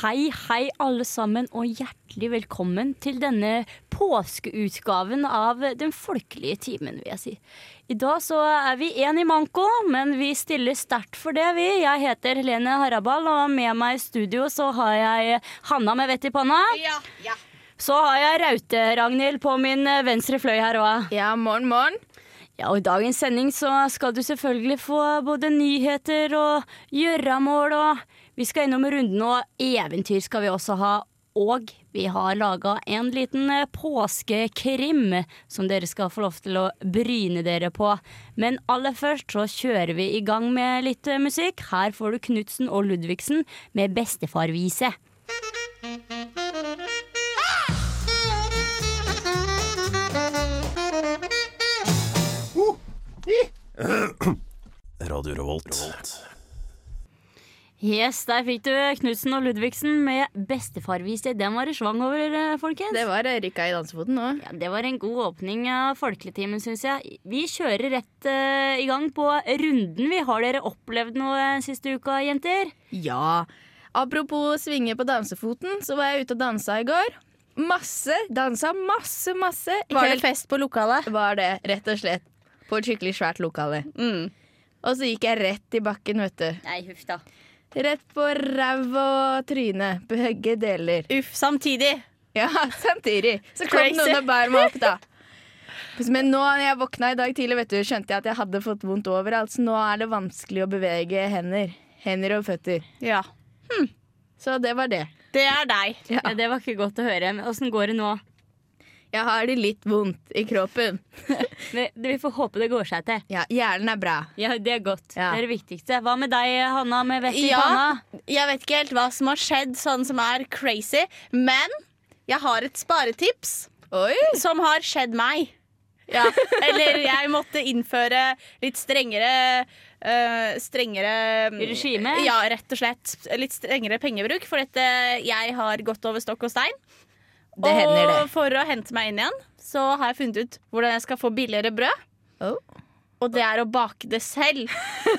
Hei, hei alle sammen, og hjertelig velkommen til denne påskeutgaven av Den folkelige timen, vil jeg si. I dag så er vi én i manko, men vi stiller sterkt for det, vi. Jeg heter Helene Harabal, og med meg i studio så har jeg Hanna med vett i panna. Ja, ja. Så har jeg Raute-Ragnhild på min venstre fløy her òg. Ja, morgen, morgen. Ja, og I dagens sending så skal du selvfølgelig få både nyheter og gjøremål, og vi skal innom runden, og eventyr skal vi også ha. Og vi har laga en liten eh, påskekrim som dere skal få lov til å bryne dere på. Men aller først så kjører vi i gang med litt eh, musikk. Her får du Knutsen og Ludvigsen med Bestefarvise. Yes, der fikk du Knutsen og Ludvigsen med Bestefarvise. Den var i svang over, eh, folkens. Det var rykka i dansefoten òg. Ja, det var en god åpning av Folkeligtimen, syns jeg. Vi kjører rett uh, i gang på runden. Vi Har dere opplevd noe siste uka, jenter? Ja. Apropos svinge på dansefoten, så var jeg ute og dansa i går. Masse. Dansa masse, masse. Var det fest på lokalet? Var det, rett og slett. På et skikkelig svært lokale. Mm. Og så gikk jeg rett i bakken, vet du. Nei, huff da. Rett på ræv og tryne. Begge deler. Uff, samtidig. Ja, samtidig. Så kom Crazy. noen og bar meg opp, da. Men nå når jeg våkna i dag tidlig, vet du, skjønte jeg at jeg hadde fått vondt overalt. Så nå er det vanskelig å bevege hender. Hender og føtter. Ja. Så det var det. Det er deg. Ja, det var ikke godt å høre. Men åssen går det nå? Jeg har det litt vondt i kroppen. Vi, vi får håpe det går seg til. Ja, hjernen er bra. Ja, Det er godt. Ja. Det er det viktigste. Hva med deg, Hanna, med vett i Ja. panna? Jeg vet ikke helt hva som har skjedd sånn som er crazy, men jeg har et sparetips Oi! som har skjedd meg. Ja. Eller jeg måtte innføre litt strengere øh, Strengere Regime? Ja, rett og slett. Litt strengere pengebruk. For dette, jeg har gått over stokk og stein. Det hender det. Og for å hente meg inn igjen, så har jeg funnet ut hvordan jeg skal få billigere brød. Oh. Og det er å bake det selv.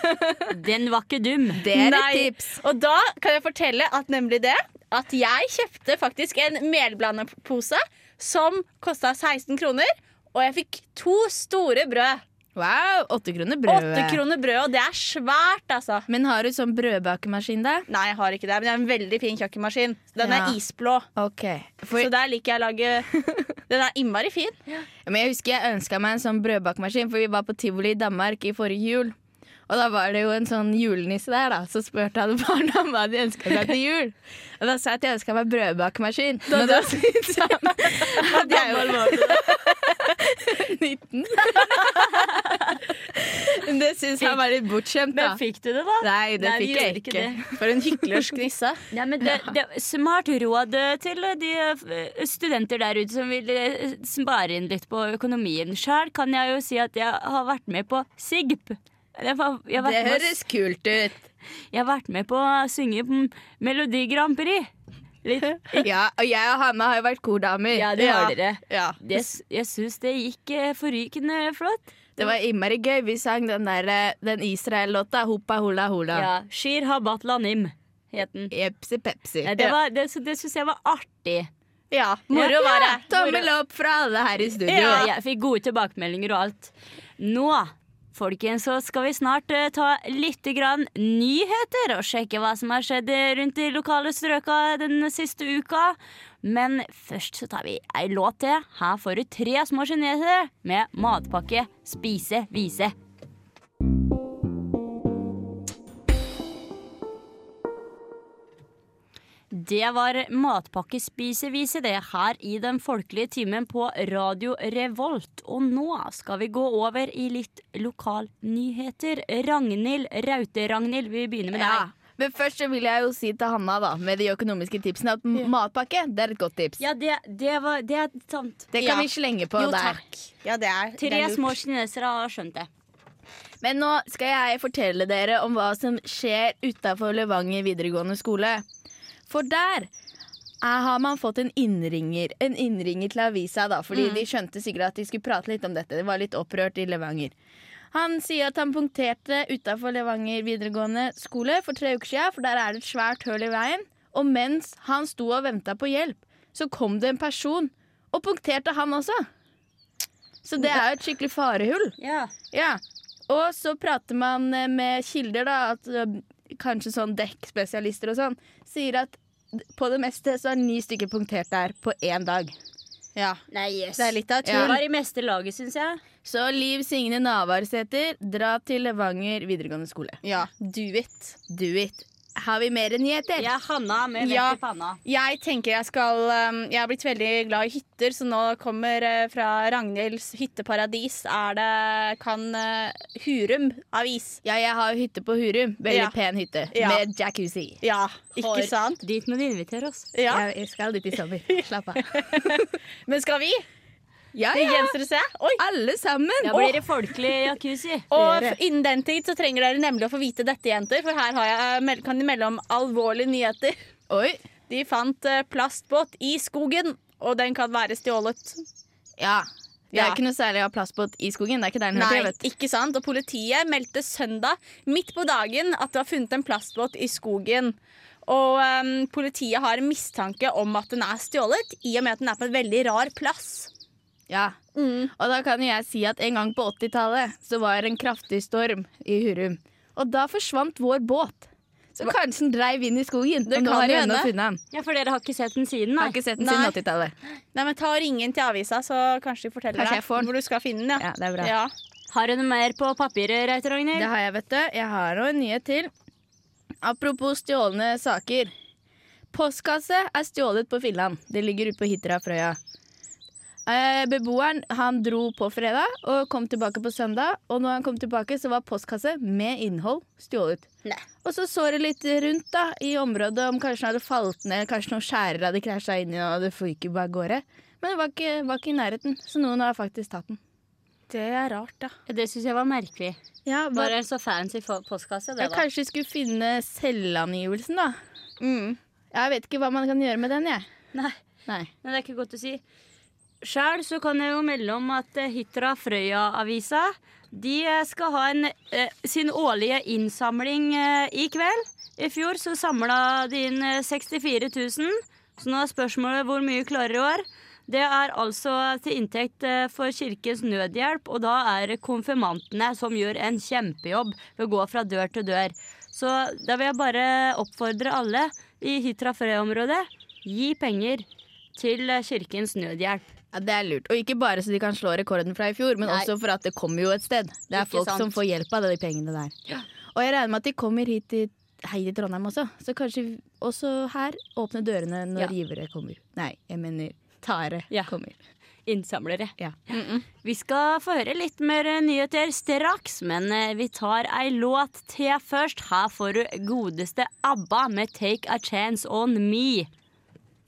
Den var ikke dum. Det er Nei. et tips. Og da kan jeg fortelle at nemlig det at jeg kjøpte faktisk en melblandepose som kosta 16 kroner. Og jeg fikk to store brød. Wow, åtte kroner brødet. Åtte kroner brød, og det er svært, altså. Men har du sånn brødbakemaskin der? Nei, jeg har ikke det, men det er en veldig fin kjøkkenmaskin. Den Ja. er isblå, Okay. For, så der liker jeg å lage Den er innmari fin. men jeg husker jeg ønska meg en sånn brødbakemaskin, for vi var på tivoli i Danmark i forrige jul. Og da var det jo en sånn julenisse der, da. Så spurte alle barna om hva de ønska seg til jul. Og da sa jeg at jeg ønska meg brødbakemaskin. Men da syntes han at jeg var 19. Men det syns han var litt bortskjemt, da. Men fikk du det, da? Nei, det Nei, fikk jeg ikke det. For en hyklersk nisse. Ja, men det, det Smart råd til de eh, studenter der ute som vil eh, spare inn litt på økonomien. Sjøl kan jeg jo si at jeg har vært med på SIGP. Jeg var, jeg var Det med høres kult ut. Jeg har vært med på å synge på Melodi Grand Prix. Litt. Ja, og jeg og Hanna har jo vært kordamer. Ja, det har Ja. dere. Ja. Det, jeg syns det gikk eh, forrykende flott. Det var innmari gøy. Vi sang den der, eh, den Israel-låta 'Hoppa hula hula'. Ja, Shir Habat Lanim het den. Epsi pepsi. Ja, det var- det, det syns jeg var artig. ja. Moro var det. Tommel opp fra alle her i studio. Ja, jeg fikk gode tilbakemeldinger og alt. Nå, folkens, så skal vi snart eh, ta litt grann nyheter og sjekke hva som har skjedd rundt de lokale strøka den siste uka. Men først så tar vi ei låt til. Her får du tre små kinesere med matpakke Spise vise. Det var Matpakke Spise-vise, det her i den folkelige timen på Radio Revolt. Og nå skal vi gå over i litt lokalnyheter. Ragnhild Raute-Ragnhild, vi begynner med Ja. deg. Men først så vil jeg jo si til Hanna da med de økonomiske tipsene at matpakke det er et godt tips. Ja, det, det, var, det er sant. Det kan Ja. vi slenge på Jo, der. takk. Ja, det er, Tre det er små kinesere har skjønt det. Men nå skal jeg fortelle dere om hva som skjer utafor Levanger videregående skole. For der er, har man fått en innringer En innringer til avisa, da, fordi de skjønte sikkert at de skulle prate litt om dette. Det var litt opprørt i Levanger. Han sier at han punkterte utafor Levanger videregående skole for tre uker siden, for der er det et svært høl i veien. Og mens han sto og venta på hjelp, så kom det en person og punkterte han også. Så det er jo et skikkelig farehull. Ja. Ja. Og så prater man med kilder, da, at kanskje sånn dekkspesialister og sånn, sier at på det meste så er ni stykker punktert der på én dag. Ja. Nei, yes. Det er litt av et Det Ja. var i meste laget, syns jeg. Så Liv Signe Navarsæter, dra til Levanger videregående skole. Ja, do it. Do it. Har vi mer nyheter? Ja, Hanna med vett Ja. i panna. Jeg tenker jeg skal um, Jeg har blitt veldig glad i hytter, så nå kommer uh, fra Ragnhilds hytteparadis er det kan uh, Hurum avis. Ja, jeg har hytte på Hurum. Veldig Ja. pen hytte. Ja. Med jacuzzi. Ja, ikke Hår. sant? Dit må du invitere oss. Ja. Jeg, jeg skal dit i sommer. Slapp av. Men skal vi? Ja, ja. se. Oi. Alle sammen. Da blir det folkelig jacuzzi. Og innen den tid så trenger dere nemlig å få vite dette, jenter. For her har jeg, kan de melde om alvorlige nyheter. Oi. De fant eh, plastbåt i skogen, og den kan være stjålet. Ja. Det er Ja. ikke noe særlig å ha plastbåt i skogen. Det er ikke der den hører Nei, til. ikke sant? Og politiet meldte søndag midt på dagen at det var funnet en plastbåt i skogen. Og um, politiet har mistanke om at den er stjålet, i og med at den er på en veldig rar plass. Ja. Mm. Og da kan jeg si at en gang på 80-tallet så var det en kraftig storm i Hurum. Og da forsvant vår båt. Så kanskje den dreiv inn i skogen. Det og nå kan har jo jeg ennå hende. funnet den. Ja, For dere har ikke sett den siden, nei? har ikke sett den siden 80-tallet. Nei, men Ta og Ring inn til avisa, så kanskje de forteller Kanskje jeg hvor du skal finne den. Ja, det er bra. Ja. Har du noe mer på papiret, Ragnhild? Det har jeg, vet du. Jeg har nå en nyhet til. Apropos stjålne saker. Postkasse er stjålet på Finland. Det ligger ute på Hitra Frøya. Eh, beboeren han dro på fredag og kom tilbake på søndag. Og når han kom tilbake, så var postkasse med innhold stjålet. Nei. Og så så det litt rundt da i området om kanskje den hadde falt ned, kanskje noen skjærer hadde krasja inn i og det fyker bare av gårde. Men det var ikke, var ikke i nærheten, så noen har faktisk tatt den. Det er rart, da. Det syns jeg var merkelig. Ja, Bare en så fancy postkasse, det, Ja, da. kanskje vi skulle finne selvangivelsen, da. Mm. Jeg vet ikke hva man kan gjøre med den, jeg. Nei. Nei. Nei, det er ikke godt å si. Sjøl så kan jeg jo melde om at eh, Hitra Frøya-avisa de eh, skal ha en, eh, sin årlige innsamling i kveld. I fjor så samla de inn eh, 64 000, så nå er spørsmålet hvor mye klarer i år. Det er altså til inntekt for Kirkens Nødhjelp, og da er det konfirmantene som gjør en kjempejobb ved å gå fra dør til dør. Så da vil jeg bare oppfordre alle i Hitra Frøya-området gi penger til Kirkens Nødhjelp. Ja, Det er lurt. Og ikke bare så de kan slå rekorden fra i fjor, men Nei. også for at det kommer jo et sted. Det er Ikke folk sant. som får hjelp av de pengene der. Og jeg regner med at de kommer hit til, hei til Trondheim også. Så kanskje også her åpne dørene når Ja. givere kommer. Nei, jeg mener tare Ja. kommer. Innsamlere. Ja. Vi skal få høre litt mer nyheter straks, men eh, vi tar ei låt til først. Her får du godeste ABBA med 'Take a Chance On Me'.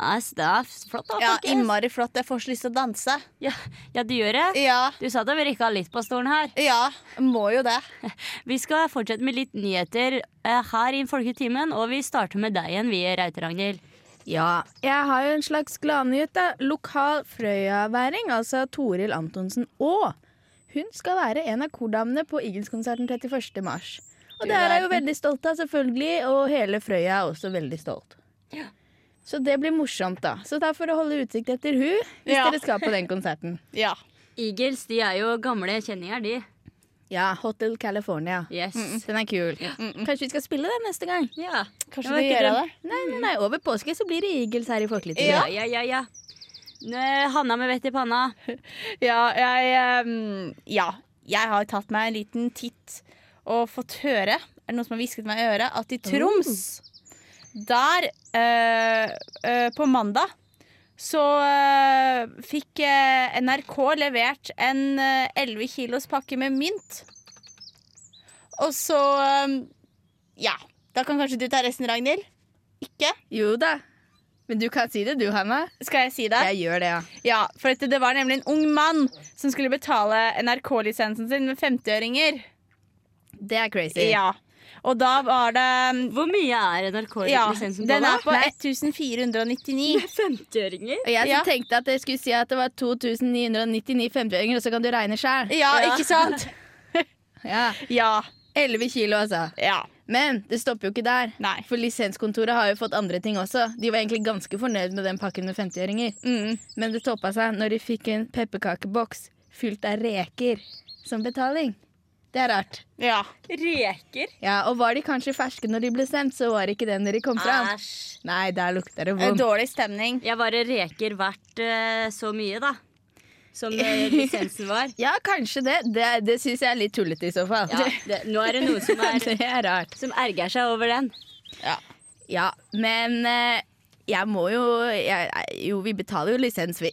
Ja, det er flott, da, Ja, folkens. Innmari flott. Jeg får så lyst til å danse. Ja, ja, du gjør det. Ja. Du sa du har litt på stolen her. Ja, må jo det. Vi skal fortsette med litt nyheter eh, her i Folketimen, og vi starter med deg igjen, vi, Reite Ragnhild. Ja, jeg har jo en slags gladnyhet. da. Lokal Frøya-væring, altså Toril Antonsen Aa. Hun skal være en av kordamene på Eagles-konserten 31. mars. Og det er jeg jo veldig stolt av, selvfølgelig. Og hele Frøya er også veldig stolt. Så det blir morsomt, da. Så da får dere holde utsikt etter hun hvis Ja. dere skal på den konserten. Ja. Eagles de er jo gamle kjenninger, de. Ja, Hotel California. Yes. Den er kul. Kanskje vi skal spille den neste gang? Ja. Kanskje vi gjør det? Nei, nei, nei, over påske så blir det Eagles her i Folkeligtiden. Ja, ja, ja. ja. Nø, Hanna med vett i panna. Ja, jeg um, Ja. Jeg har tatt meg en liten titt og fått høre Er det noen som har hvisket meg i øret at i Troms Der eh, eh, På mandag så eh, fikk eh, NRK levert en eh, 11 kilos pakke med mynt. Og så eh, Ja. Da kan kanskje du ta resten, Ragnhild? Ikke? Jo da. Men du kan si det du, Hanna. Skal jeg si det? Jeg gjør det, ja. Ja, for det var nemlig en ung mann som skulle betale NRK-lisensen sin med 50-øringer. Det er crazy. Ja. Og da var det Hvor mye er NRK-lisensen den på er på da? 1499. 50-åringer? Og jeg Ja. tenkte at jeg skulle si at det var 2999 50-åringer, og så kan du regne sjøl. Ja, ikke sant? Ja. Ja. 11 kilo, altså. ja. Men det stopper jo ikke der. Nei. For lisenskontoret har jo fått andre ting også. De var egentlig ganske fornøyd med den pakken med 50-øringer. Mm. Men det toppa seg når de fikk en pepperkakeboks fylt av reker som betaling. Det er rart. Ja. Reker? Ja, Og var de kanskje ferske når de ble sendt, så var det ikke det når de kom fra. Æsj. Nei, der lukter det Eh, vondt. Dårlig stemning. Ja, var reker verdt uh, så mye, da? Som eh, lisensen var? Ja, kanskje det. Det, det syns jeg er litt tullete i så fall. Ja, det, nå er det noen som, er, det er rart. som erger seg over den. Ja, ja men eh, jeg må jo jeg, Jo, vi betaler jo lisens, vi.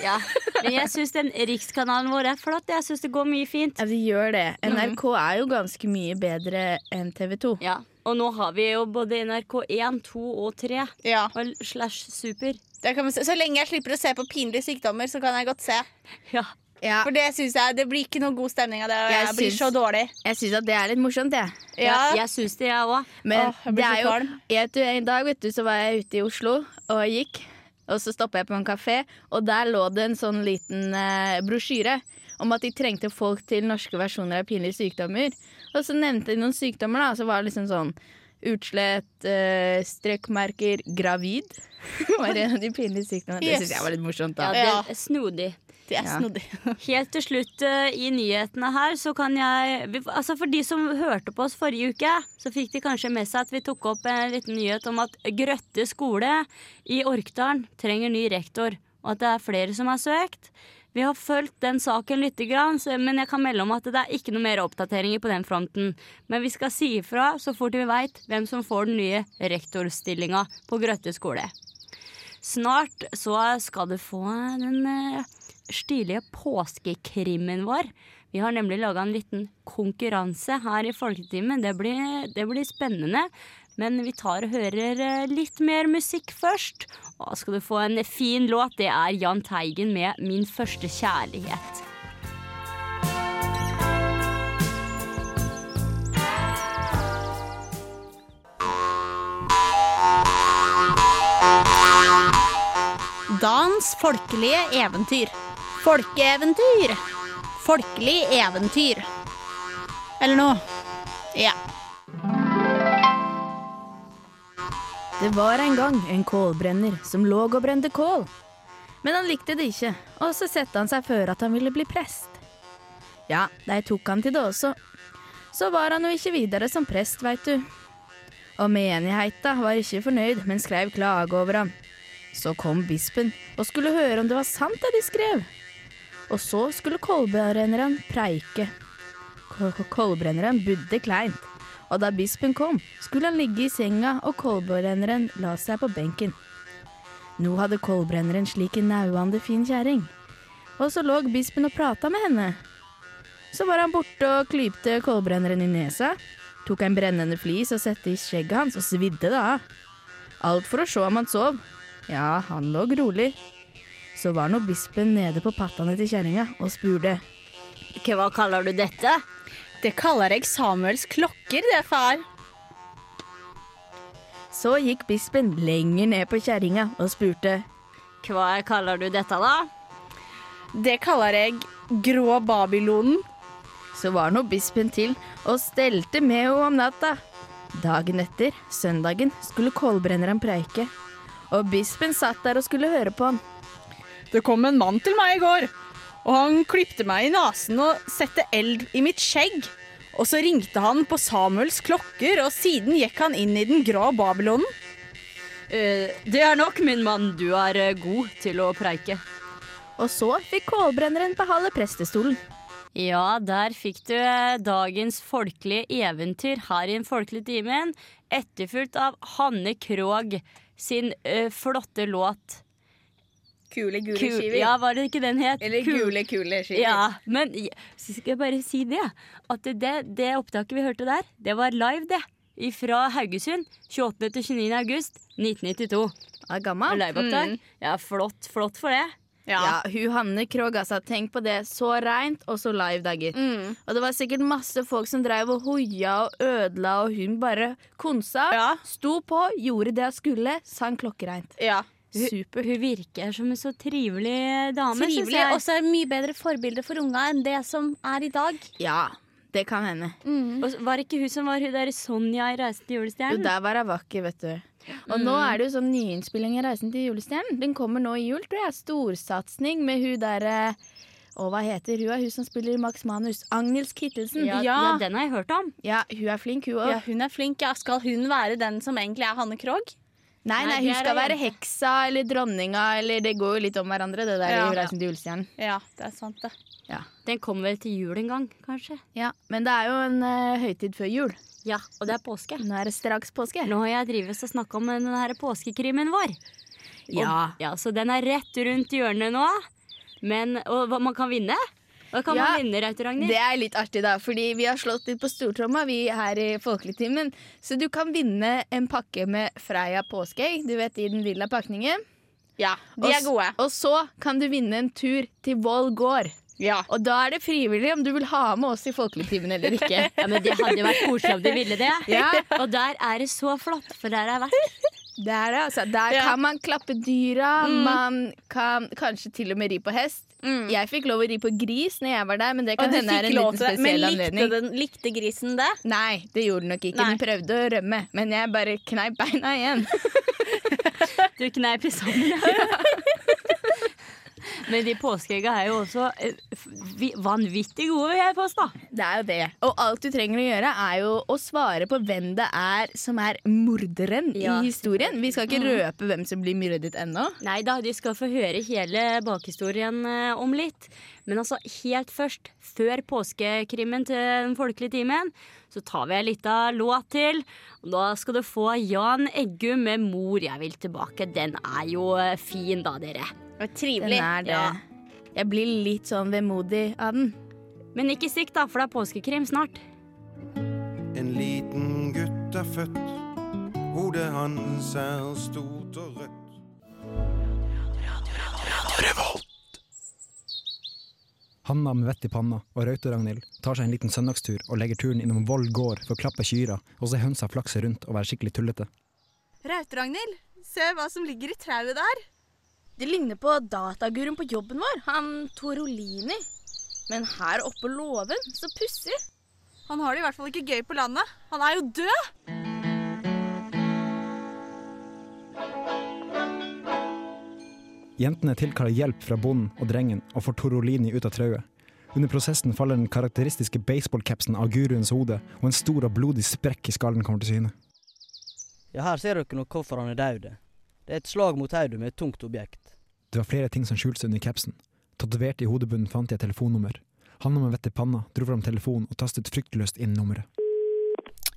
Ja. Men jeg syns den rikskanalen vår er flott. Jeg syns det går mye fint. Ja, vi gjør det. NRK er jo ganske mye bedre enn TV 2. Ja, Og nå har vi jo både NRK1, 2 og 3. Ja. Og slash super. Det kan man se. Så lenge jeg slipper å se på pinlige sykdommer, så kan jeg godt se. Ja. Ja, For det synes jeg Det blir ikke noe god stemning av det. Og Jeg jeg, blir syns- så dårlig. jeg syns at det er litt morsomt, jeg. Ja. Ja. Jeg syns det, jeg òg. Men Åh, jeg det er jo jeg du, En dag vet du, så var jeg ute i Oslo og gikk. Og så stoppa jeg på en kafé, og der lå det en sånn liten eh, brosjyre om at de trengte folk til norske versjoner av pinlige sykdommer. Og så nevnte de noen sykdommer, da. Så var det liksom sånn utslett, eh, strekkmerker, gravid. var en av de pinlige sykdommene. Det Yes. syns jeg var litt morsomt. Ja, det er snodig. Er Ja. Helt til slutt eh, i nyhetene her, så kan jeg Altså For de som hørte på oss forrige uke, så fikk de kanskje med seg at vi tok opp en liten nyhet om at Grøtte skole i Orkdalen trenger ny rektor, og at det er flere som har søkt. Vi har fulgt den saken litt, grann, men jeg kan melde om at det er ikke noe mer oppdateringer på den fronten. Men vi skal si ifra så fort vi veit hvem som får den nye rektorstillinga på Grøtte skole. Snart så skal du få den eh, stilige påskekrimmen vår. Vi har nemlig laga en liten konkurranse her i Folketimen. Det blir, det blir spennende. Men vi tar og hører eh, litt mer musikk først. Og skal du få en fin låt. Det er Jahn Teigen med 'Min første kjærlighet'. Dans folkelige eventyr. Folkeeventyr. Folkelig eventyr. Eller noe. Ja. Det var en gang en kålbrenner som lå og brente kål. Men han likte det ikke, og så sette han seg før at han ville bli prest. Ja, de tok han til det også. Så var han jo ikke videre som prest, veit du. Og menigheta var ikke fornøyd, men skrev klage over ham. Så kom bispen og skulle høre om det var sant det de skrev. Og så skulle kålbrenneren preike. K- k- Kålbrenneren budde kleint. Og da bispen kom, skulle han ligge i senga, og kålbrenneren la seg på benken. Nå hadde kålbrenneren slik en nauande fin kjerring. Og så lå bispen og prata med henne. Så var han borte og klypte kålbrenneren i nesa, tok en brennende flis og sette i skjegget hans og svidde det av. Alt for å se om han sov. Ja, han lå rolig. Så var nå bispen nede på pattene til kjerringa og spurte. Hva kaller du dette? Det kaller jeg Samuels klokker, det, far. Så gikk bispen lenger ned på kjerringa og spurte. Hva kaller du dette, da? Det kaller jeg Grå Babylonen. Så var nå bispen til og stelte med henne om natta. Dagen etter, søndagen, skulle kålbrenneren preike. Og bispen satt der og skulle høre på han. Det kom en mann til meg i går, og han klipte meg i nesen og sette eld i mitt skjegg. Og så ringte han på Samuels klokker, og siden gikk han inn i den grå Babylonen. Eh, det er nok, min mann. Du er eh, god til å preike. Og så fikk kålbrenneren beholde prestestolen. Ja, der fikk du eh, dagens folkelige eventyr her i Den folkelige timen. Etterfulgt av Hanne Krogh sin eh, flotte låt Kule, gule Kul, Ja, var det ikke den het? Eller Kul- gule, kule skiver. Ja, men så skal jeg bare si det. At det, det opptaket vi hørte der, det var live, det. Fra Haugesund. 28. til 29. august 1992. Det er gammelt. Mm. Ja, flott, flott for det. Ja, hun Hanne Krogh, altså. Tenk på det. Så reint og så live, da, gitt. Mm. Og det var sikkert masse folk som drev og hoia og ødela, og hun bare konsa. Ja. Sto på, gjorde det hun skulle, sang klokkereint. ja. Supert. Hun virker som en så trivelig dame. Trivelig. Og så er det mye bedre forbilde for unga enn det som er i dag. Ja, det kan hende. Og var det ikke hun som var hun der Sonja i 'Reisen til Jo, der var hun vakker, vet du. Og nå er det jo sånn nyinnspilling i 'Reisen til julestjernen'. Den kommer nå i jul, tror jeg. Storsatsing med hun derre og hva heter hun? er Hun som spiller Max Manus. Agnes Kittelsen. ja, Ja. ja, den har jeg hørt om. Ja, hun er flink, hun òg. Ja, hun er flink. Ja. Skal hun være den som egentlig er Hanne Krogh? Nei, Nei, hun skal være heksa eller dronninga, eller det går jo litt om hverandre, det der Ja. i 'Reisen til julestjernen'. Ja, det er sant, det. Den kommer vel til jul en gang, kanskje? Ja, men det er jo en uh, høytid før jul. Ja, og det er påske. Nå er det straks påske. Nå har jeg drivet og snakka om den her påskekrimen vår. Ja. Og, ja. Så den er rett rundt hjørnet nå. Men, og hva man kan vinne? Hva kan Ja, man vinne, Rauter Ragnhild? Det er litt artig, da, fordi vi har slått litt på stortromma vi her i Folkeligtimen. Så du kan vinne en pakke med Freia påskeegg, du vet i den lilla pakningen. Ja, de Og er gode. Og så kan du vinne en tur til Voll gård. Ja. Og da er det frivillig om du vil ha med oss i Folkeligtimen eller ikke. Ja, men Det hadde jo vært koselig om du ville det. Ja. Og der er det så flott, for der har jeg vært. Det er det, altså. Der Ja. kan man klappe dyra, man kan kanskje til og med ri på hest. Mm. Jeg fikk lov å ri på gris når jeg var der, men det kan hende er en liten spesiell. Men likte, anledning. den, likte grisen det? Nei, det gjorde den nok ikke. Nei. Den prøvde å rømme, men jeg bare kneip beina igjen. Du kneip i sammen. Men de påskeegga er jo også eh, vanvittig gode, vil jeg påstå. Det er jo det. Og alt du trenger å gjøre, er jo å svare på hvem det er som er morderen Ja. i historien. Vi skal ikke røpe hvem som blir myrdet ennå. Nei da, de skal få høre hele bakhistorien eh, om litt. Men altså, helt først, før påskekrimmen til Den folkelige timen, så tar vi ei lita låt til. Og da skal du få Jan Eggum med 'Mor, jeg vil tilbake'. Den er jo eh, fin, da, dere. Det var Den trivelig. er det. Ja. Jeg blir litt sånn vemodig av den. Men ikke stikk, da, for det er påskekrim snart. En liten gutt er født, hodet hans er stort og rødt. Hanna med vett i panna og Rauter-Ragnhild tar seg en liten søndagstur og legger turen innom Voll gård for å klappe kyra og se hønsa flakse rundt og være skikkelig tullete. Rauter-Ragnhild, se hva som ligger i trauet der. Det ligner på dataguruen på jobben vår, han Torolini. Men her oppe låven, så pussig. Han har det i hvert fall ikke gøy på landet. Han er jo død! Jentene tilkaller hjelp fra bonden og drengen og får Torolini ut av trauet. Under prosessen faller den karakteristiske baseballcapsen av guruens hode, og en stor og blodig sprekk i skallen kommer til syne. Ja, her ser dere nok hvorfor han er død. Det er et slag mot hodet med et tungt objekt. Det var flere ting som skjulte seg under capsen. Tatovert i hodebunnen fant jeg et telefonnummer. Han med vettet i panna dro fram telefonen og tastet fryktløst inn nummeret.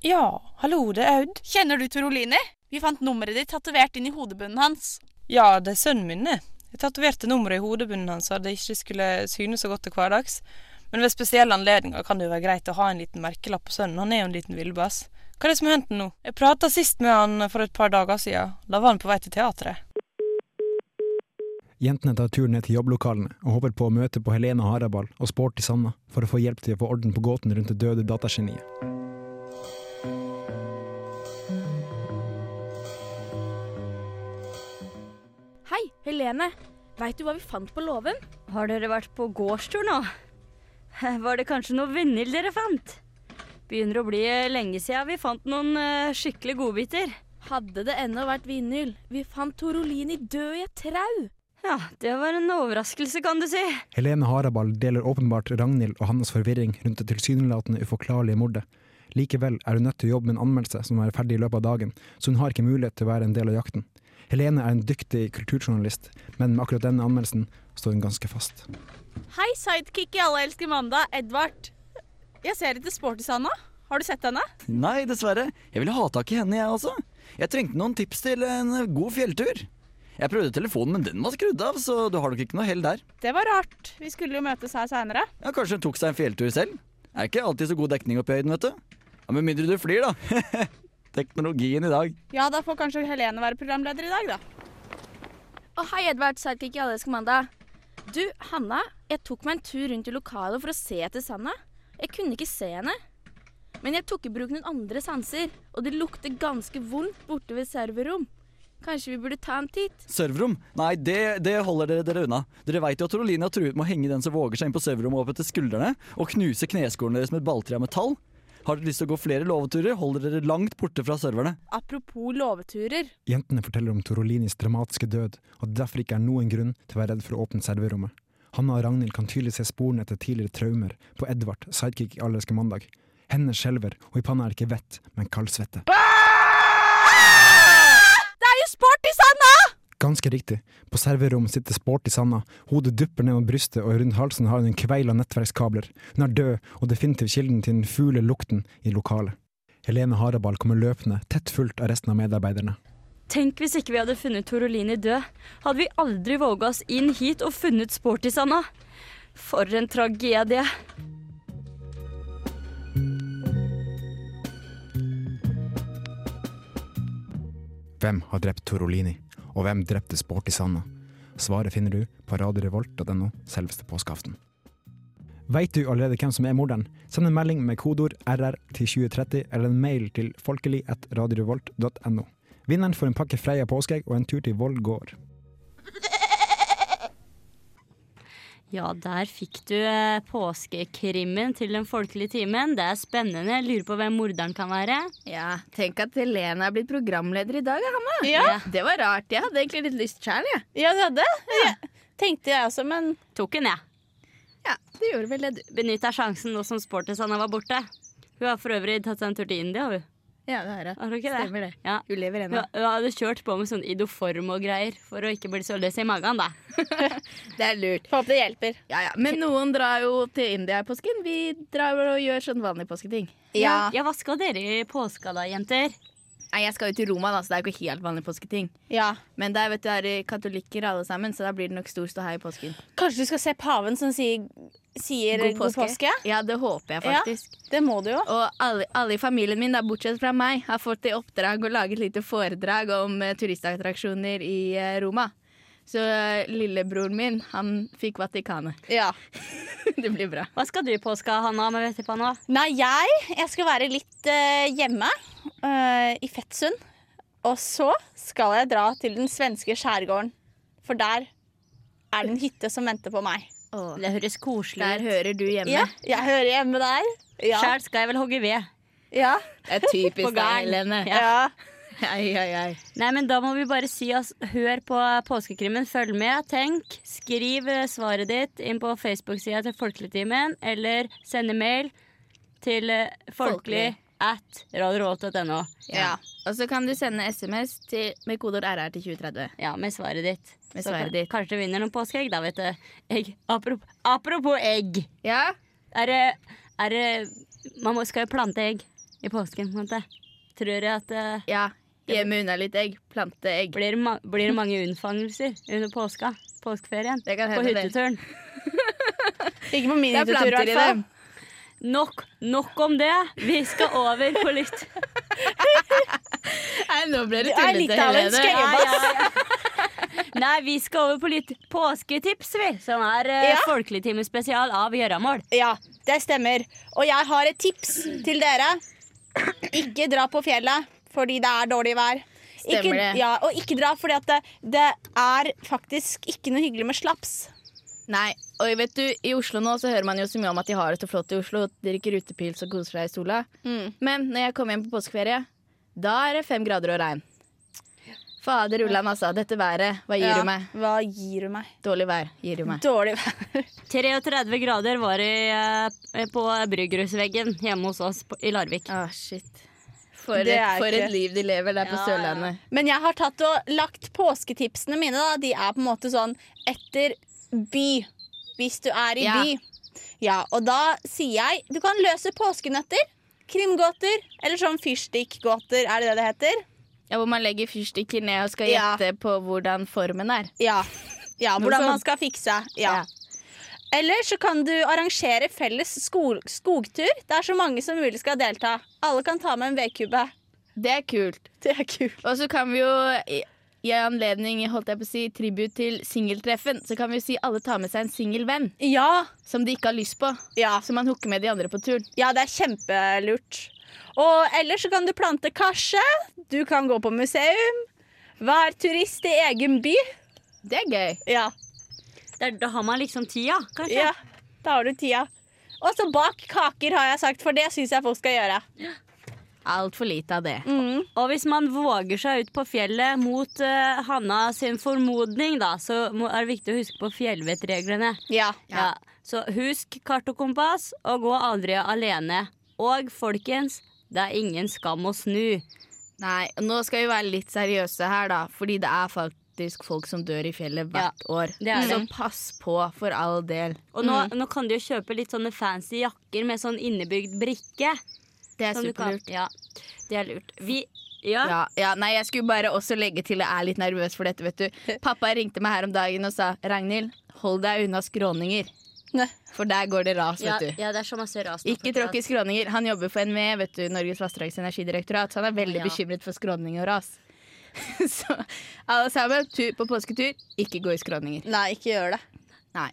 Ja, hallo, det er Aud. Kjenner du Torolini? Vi fant nummeret ditt tatovert inn i hodebunnen hans. Ja, det er sønnen min, det. Jeg tatoverte nummeret i hodebunnen hans så det ikke skulle synes så godt til hverdags. Men ved spesielle anledninger kan det jo være greit å ha en liten merkelapp på sønnen. Han er jo en liten villbass. Hva er det som har hendt nå? Jeg prata sist med han for et par dager siden. Da var han på vei til teatret. Jentene tar turen ned til jobblokalene og håper på å møte på Helene Harabal og Sporty Sanna for å få hjelp til å få orden på gåten rundt det døde datageniet. Hei, Helene. Veit du hva vi fant på låven? Har dere vært på gårdstur nå? Var det kanskje noe vinyl dere fant? Begynner å bli lenge siden vi fant noen eh, skikkelig godbiter. Hadde det ennå vært vinyl. Vi fant Torolini død i et trau. Ja, det var en overraskelse, kan du si. Helene Harabal deler åpenbart Ragnhild og hans forvirring rundt det tilsynelatende uforklarlige mordet. Likevel er hun nødt til å jobbe med en anmeldelse som er ferdig i løpet av dagen, så hun har ikke mulighet til å være en del av jakten. Helene er en dyktig kulturjournalist, men med akkurat denne anmeldelsen står hun ganske fast. Hei, sidekick i Alle elsker mandag, Edvard. Jeg ser etter Sporty Sanna. Har du sett henne? Nei, dessverre. Jeg ville ha tak i henne, jeg også. Jeg trengte noen tips til en god fjelltur. Jeg prøvde telefonen, men den var skrudd av, så du har nok ikke noe hell der. Det var rart. Vi skulle jo møtes her seinere. Ja, Kanskje hun tok seg en fjelltur selv? Er ikke alltid så god dekning oppe i høyden, vet du. Ja, Med mindre du flyr, da. Teknologien i dag. Ja, da får kanskje Helene være programleder i dag, da. Å, hei, Edvard. Sidekick i Alle elsker mandag. Du, Hanna, jeg tok meg en tur rundt i lokalet for å se etter Sanna. Jeg kunne ikke se henne. Men jeg tok i bruk noen andre sanser, og det lukter ganske vondt borte ved serverrom. Kanskje vi burde ta en titt? Serverom? Nei, det, det holder dere dere unna. Dere veit jo at Torolina truet med å henge den som våger seg inn på serverrommet opp etter skuldrene, og knuse kneskålene deres med et balltre av metall. Har dere lyst til å gå flere låveturer, holder dere langt borte fra serverne. Apropos låveturer. Jentene forteller om Torolinis dramatiske død, og det derfor ikke er noen grunn til å være redd for å åpne serverommet. Hanna og Ragnhild kan tydelig se sporene etter tidligere traumer på Edvard, sidekick i Allerske mandag. Hendene skjelver, og i panna er det ikke vett, men kaldsvette. Det Ganske riktig. På serverom sitter Sporty Sanna. Hodet dupper ned mot brystet, og rundt halsen har hun en kveil av nettverkskabler. Hun er død, og definitivt kilden til den fule lukten i lokalet. Helene Harabal kommer løpende, tett fulgt av resten av medarbeiderne. Tenk hvis ikke vi hadde funnet Torolini død. Hadde vi aldri våga oss inn hit og funnet Sporty Sanna. For en tragedie. Hvem har drept Torolini, og hvem drepte Sporty Sanna? Svaret finner du på radiorevolt.no selveste påskeaften. Veit du allerede hvem som er morderen? Send en melding med kodeord RR til 2030 eller en mail til folkelig.radiorevolt.no. Vinneren får en pakke Freia påskeegg og en tur til Voll gård. Ja, der fikk du eh, påskekrimmen til den folkelige timen. Det er spennende. Jeg lurer på hvem morderen kan være. Ja, tenk at Helene er blitt programleder i dag, Hanna. Ja. Det var rart. Jeg hadde egentlig litt lyst sjæl, jeg. Ja, du hadde? Ja. Tenkte jeg også, men Tok hun, jeg. Ja, det gjorde vel det. Benytta sjansen nå som Sportisana var borte. Hun har for øvrig tatt seg en tur til India, hun. Ja, det har jeg. Har du ikke det? Stemmer det. Ja. Hun lever ennå. hun hadde kjørt på med sånn idoform og greier for å ikke bli så løs i magen, da. Det er lurt. håper det hjelper. Ja, ja. Men noen drar jo til India i påsken. Vi drar og gjør sånn vanlige påsketing. Ja. Ja, hva skal dere i påska da, jenter? Nei, Jeg skal jo til Roma, da, så det er jo ikke helt vanlige påsketing. ja. Men der vet du, er det katolikker alle sammen, så da blir det nok stor ståhei i påsken. Kanskje du skal se paven som sier, sier god, påske? Ja, det håper jeg Ja. faktisk. Det må du jo. Og alle, alle i familien min, da, bortsett fra meg, har fått i oppdrag å lage et lite foredrag om uh, turistattraksjoner i uh, Roma. Så uh, lillebroren min, han fikk Vatikanet. Ja. det blir bra. Hva skal du i påska, Hanna, med vettepanna? Nei, jeg, jeg skal være litt hjemme eh, i Fettsund. Og så skal jeg dra til den svenske skjærgården. For der er det en hytte som venter på meg. Åh, Det høres koselig ut. der hører du hjemme. Ja, jeg hører hjemme der. Ja. Sjæl skal jeg vel hogge ved. ja. Det er typisk deg. Helene. ja. Ja. Ei, ei, ei. Nei, men Da må vi bare si oss hør på påskekrimmen. Følg med, tenk. Skriv eh, svaret ditt inn på Facebook-sida til Folkeligtimen, eller sende mail til eh, folkelig at radiorevolt.no. Ja. Og så kan du sende SMS til, med kodeord RR til 2030. Ja, med svaret ditt. Med svaret ditt. Kanskje du vinner noen påskeegg, da, vet du. Egg. Apropos, apropos egg. Ja, Er det, er det Man må, skal jo plante egg i påsken, på en måte. Tror jeg at uh, ja. Gjemme unna litt egg. Plante egg. blir, det ma blir det mange unnfangelser under påska? Påskeferien? På hytteturen. Ikke på min minitur, i hvert fall. Nok, nok om det. Vi skal over på litt Nei, nå ble det er tullete, av en Helene. skøyebass. Nei, vi skal over på litt påsketips, vi. Som er uh, Ja. folkeligtimespesial av Gjøramål. Ja, det stemmer. Og jeg har et tips til dere. Ikke dra på fjellet fordi det er dårlig vær. Stemmer ikke, det. Ja, og ikke dra fordi at det, det er faktisk ikke noe hyggelig med slaps. Nei, og vet du, I Oslo nå så hører man jo så mye om at de har det så flott i Oslo. Drikker utepils og koser seg i sola. Mm. Men når jeg kommer hjem på påskeferie, da er det fem grader og regn. Fader ullan, altså. Dette været, hva gir Ja, du meg? Hva gir du meg? Dårlig vær gir du meg. Dårlig vær. 33 grader var det eh, på bryggerhusveggen hjemme hos oss i Larvik. Ah, shit. For, et, for et liv de lever der på Sørlandet. ja. Men jeg har tatt og lagt påsketipsene mine. Da. De er på en måte sånn etter by. Hvis du er i Ja. by. Ja, og da sier jeg du kan løse påskenøtter. Krimgåter. Eller sånn fyrstikkgåter, er det det det heter? Ja, hvor man legger fyrstikker ned og skal Ja. gjette på hvordan formen er. Ja. ja hvordan man skal fikse. Ja. Ja. Eller så kan du arrangere felles skog skogtur. Det er så mange som mulig skal delta. Alle kan ta med en vedkubbe. Det er kult. Det er kult. Og så kan vi jo i anledning holdt jeg på å si, tribut til singeltreffen, så kan vi jo si alle tar med seg en singel venn Ja, som de ikke har lyst på. ja. Så man hooker med de andre på turen. ja, det er kjempelurt. Og ellers så kan du plante karse. Du kan gå på museum. Vær turist i egen by. Det er gøy. Ja, Der, da har man liksom tida, kanskje. ja. Da har du tida. Og så bak kaker, har jeg sagt, for det syns jeg folk skal gjøre. Altfor lite av det. Mm. Og hvis man våger seg ut på fjellet mot uh, Hanna sin formodning, da, så må, er det viktig å huske på fjellvettreglene. Ja. Ja. Så husk kart og kompass, og gå aldri alene. Og folkens, det er ingen skam å snu. Nei, nå skal vi være litt seriøse her, da. Fordi det er faktisk folk som dør i fjellet hvert år. det det. Så pass på, for all del. Og nå, nå kan du jo kjøpe litt sånne fancy jakker med sånn innebygd brikke. Det er superlurt. Ja, det er lurt. Vi Ja. Ja, ja, nei, jeg skulle bare også legge til Jeg er litt nervøs for dette, vet du. Pappa ringte meg her om dagen og sa Ragnhild, hold deg unna skråninger. Ne. For der går det ras, vet du. ja, det er så masse ras. Ikke tråkk i skråninger. Han jobber for NVE, vet du, Norges vassdrags- og energidirektorat. Så han er veldig bekymret for skråninger og ras. så alle sammen, tur på påsketur, ikke gå i skråninger. Nei, ikke gjør det. Nei.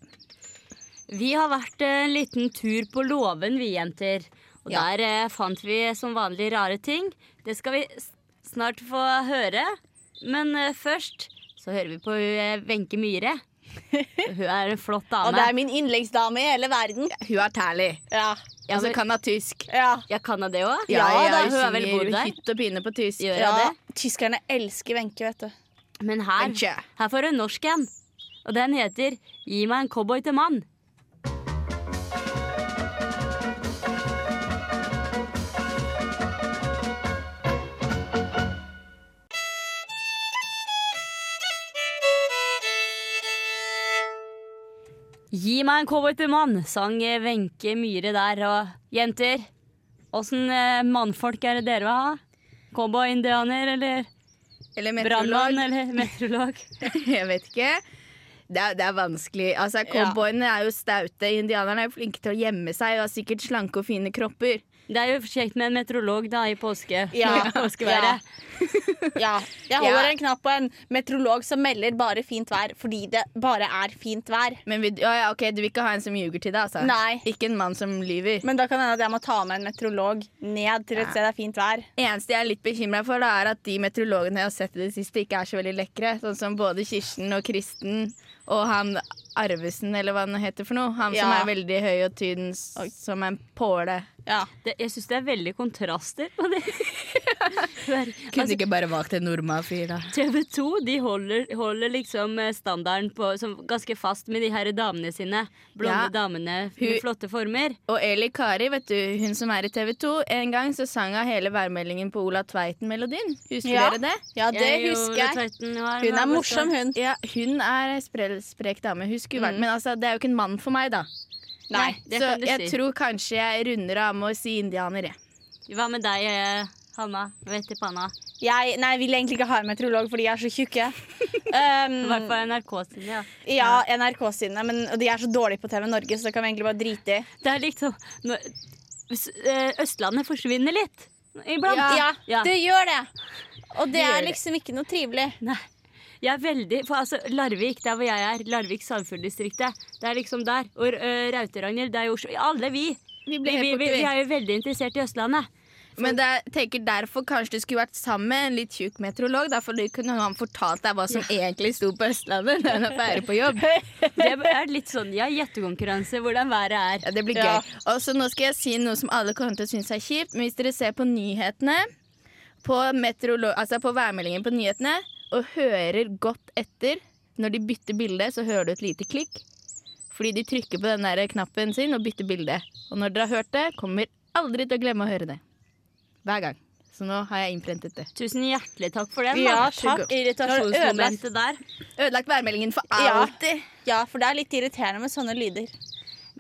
Vi har vært en liten tur på låven, vi jenter. Og Ja. der eh, fant vi som vanlig rare ting. Det skal vi snart få høre. Men eh, først så hører vi på Wenche uh, Myhre. Hun er en flott dame. Og det er min yndlingsdame i hele verden. Hun er tærlig. Ja. Ja, Og så men- kan hun tysk. Ja. Ja, kan hun det òg? Ja, ja, hun er vel bor der. hytt og pine på tysk. Gjør ja. det? Tyskerne elsker Wenche, vet du. Men her, her får hun en norsk en. Og den heter Gi meg en cowboy til mann. Gi meg en cowboy til mann, sang eh, Wenche Myhre der. Og jenter, åssen eh, mannfolk er det dere vil ha? Cowboy, indianer eller Eller meteorolog. eller meteorolog? Jeg vet ikke. Det er, det er vanskelig. Altså, Cowboyene er jo staute. Indianerne er jo flinke til å gjemme seg og har sikkert slanke og fine kropper. Det er jo kjekt med en meteorolog da i påske. Ja. påskeværet. Ja. Jeg holder Ja. en knapp på en meteorolog som melder bare fint vær fordi det bare er fint vær. Men vi, ja, ja, ok, du vil ikke ha en som ljuger til deg, altså? Nei. Ikke en mann som lyver. Men da kan det hende at jeg må ta med en meteorolog ned til et sted det er fint vær. eneste jeg er litt bekymra for, da, er at de meteorologene jeg har sett i det siste, ikke er så veldig lekre. Sånn som både Kirsten og Kristen og han Arvesen, eller hva han heter for noe. Han som er veldig høy og tynn som en påle. Ja. Det, jeg syns det er veldig kontraster på det. Kunne Altså, ikke bare valgt en normal fyr, da. TV 2 de holder, holder liksom eh, standarden på, som, ganske fast med de her damene sine. Blonde Ja. damene med Hun- flotte former. Og Eli Kari, vet du, hun som er i TV 2, en gang så sang hun hele værmeldingen på Ola Tveiten-melodien. Husker Ja. dere det? ja, det Jeg, husker jeg. Tveiten, har- Hun er morsom, hun. Ja, hun er en sprek dame. Hun skulle vært Mm. Men altså, det er jo ikke en mann for meg, da. Nei, det så kan du jeg si. tror kanskje jeg runder av med å si indianer, jeg. Hva med deg, eh, Hanna? Vet i panna. Jeg nei, vil egentlig ikke ha en meteorolog fordi jeg er så tjukke. Um, I hvert fall NRK sine. Ja. ja, NRK sine, men de er så dårlige på TV Norge, så det kan vi egentlig bare drite i. Det er liksom når, hvis, eh, Østlandet forsvinner litt iblant. Ja, Ja. det gjør det. Og det er det. liksom ikke noe trivelig. Nei. Jeg er veldig, for altså Larvik, der hvor jeg er, Larvik Sandfjorddistriktet, det er liksom der. Og uh, Raute-Ragnhild, det er jo Oslo. Alle vi. Vi Vi, vi, vi, er jo veldig interessert i Østlandet. Men det er, tenker derfor kanskje du skulle vært sammen med en litt tjukk meteorolog. Derfor kunne han fortalt deg hva som egentlig sto på Østlandet når han er på jobb. Det er litt sånn, ja, gjettekonkurranse, hvordan været er. Ja, det blir Ja. gøy. Og så nå skal jeg si noe som alle kommer til å synes er kjipt. Men hvis dere ser på nyhetene, på, altså på værmeldingen på nyhetene, og hører godt etter når de bytter bilde, så hører du et lite klikk. Fordi de trykker på den der knappen sin og bytter bilde. Og når dere har hørt det, kommer aldri til å glemme å høre det. Hver gang. Så nå har jeg innprentet det. Tusen hjertelig takk for den. Ja, takk. Irritasjonsmomentet der. Ødelagt værmeldingen for alltid. Ja, for det er litt irriterende med sånne lyder.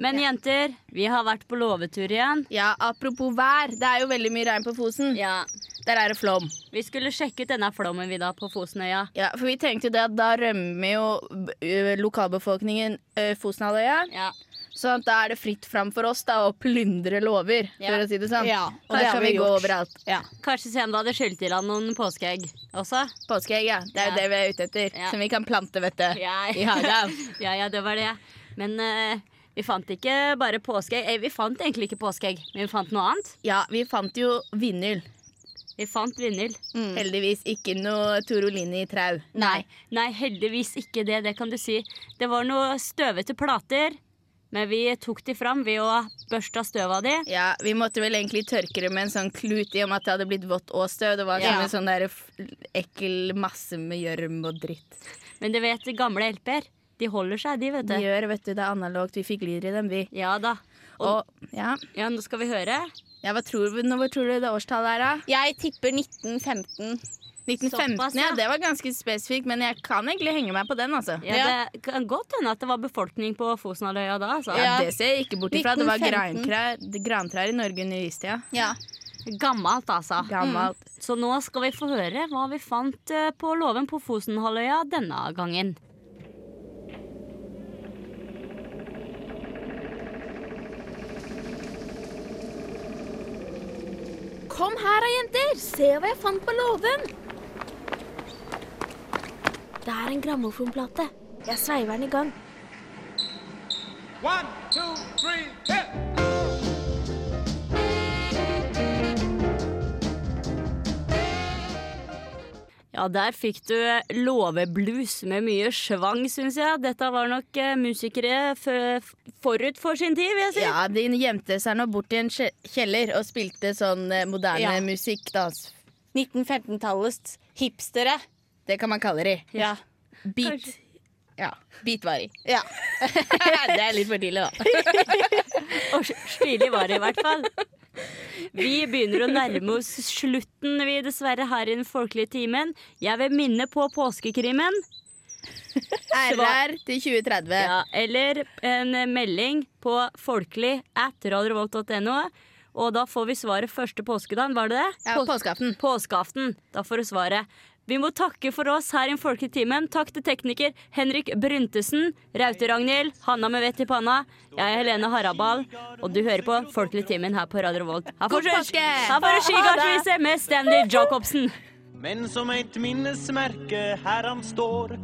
Men jenter, vi har vært på låvetur igjen. Ja, apropos vær. Det er jo veldig mye regn på Fosen. Ja, Der er det flom. Vi skulle sjekke ut denne flommen vi da på Fosenøya. Ja, for vi tenkte jo det at da rømmer jo lokalbefolkningen ø, Fosenhalvøya. Ja. Så da er det fritt fram for oss da å plyndre låver, Ja. for å si det sånn. Ja, og Der det kan vi vi gå gjort. overalt. Ja. Kanskje se om du hadde skylt i land noen påskeegg også? Påskeegg, ja. Det er jo det vi er ute etter. Som vi kan plante, vet du. Ja, I hagen. ja, ja, det var det. Men uh, vi fant ikke bare påskeegg. Eh, vi fant egentlig ikke påskeegg, men vi fant noe annet. Ja, vi fant jo vinyl. Vi fant vinyl. Heldigvis ikke noe Torolini i trau. Nei, nei, heldigvis ikke det. Det kan du si. Det var noe støvete plater, men vi tok de fram ved å børste av støv av de. Ja, Vi måtte vel egentlig tørke det med en sånn klut i og med at det hadde blitt vått og støv. Det var Ja. som en sånn der ekkel masse med gjørm og dritt. Men du vet, gamle LP-er, de holder seg, de, vet du. De gjør, vet du, det er analogt. Vi fikk lyd i dem, vi. Ja da. Og ja, Ja, nå skal vi høre. Ja hva tror du, hva tror du det årstallet er, da? Jeg tipper 1915. 1915, Såpass, ja. ja. Det var ganske spesifikt, men jeg kan egentlig henge meg på den, altså. Ja, Det kan godt hende at det var befolkning på Fosenhalvøya da. Altså. Ja, Det ser jeg ikke bort ifra. Det var grantrær, grantrær i Norge under istida. Ja. Gammelt, altså. Gammelt. Så nå skal vi få høre hva vi fant eh, på låven på Fosenhalvøya denne gangen. Kom her da, jenter! Se hva jeg fant på låven! Det er en grammofonplate. Jeg sveiver den i gang. One, two, three, hit! Ja, der fikk du låveblues med mye svang, syns jeg. Dette var nok eh, musikere forut for sin tid, vil jeg si. Ja, de gjemte seg nå bort i en kjeller og spilte sånn eh, moderne Ja. musikk. Da. 1915-tallets hipstere. Det kan man kalle de. Ja. Beat. Kanskje. Ja. Beatvari. ja. det er litt for tidlig, da. Og stilig var det i hvert fall. Vi begynner å nærme oss slutten, vi dessverre, her i den folkelige timen. Jeg vil minne på påskekrimmen. RR til 2030. Ja, eller en melding på folkelig at radiovolt.no. Og da får vi svaret første påskedagen, var det det? Ja, Pås- påskeaften. Påskeaften. Da får du svaret. Vi må takke for oss her i Folketimen. Takk til tekniker Henrik Bryntesen, Raute-Ragnhild, Hanna med vett i panna. Jeg er Helene Harabal, og du hører på Folkelig timen her på Radio Revolt. Her får du skigardsvise med Stanley Jacobsen. Men som et minnesmerke her han står,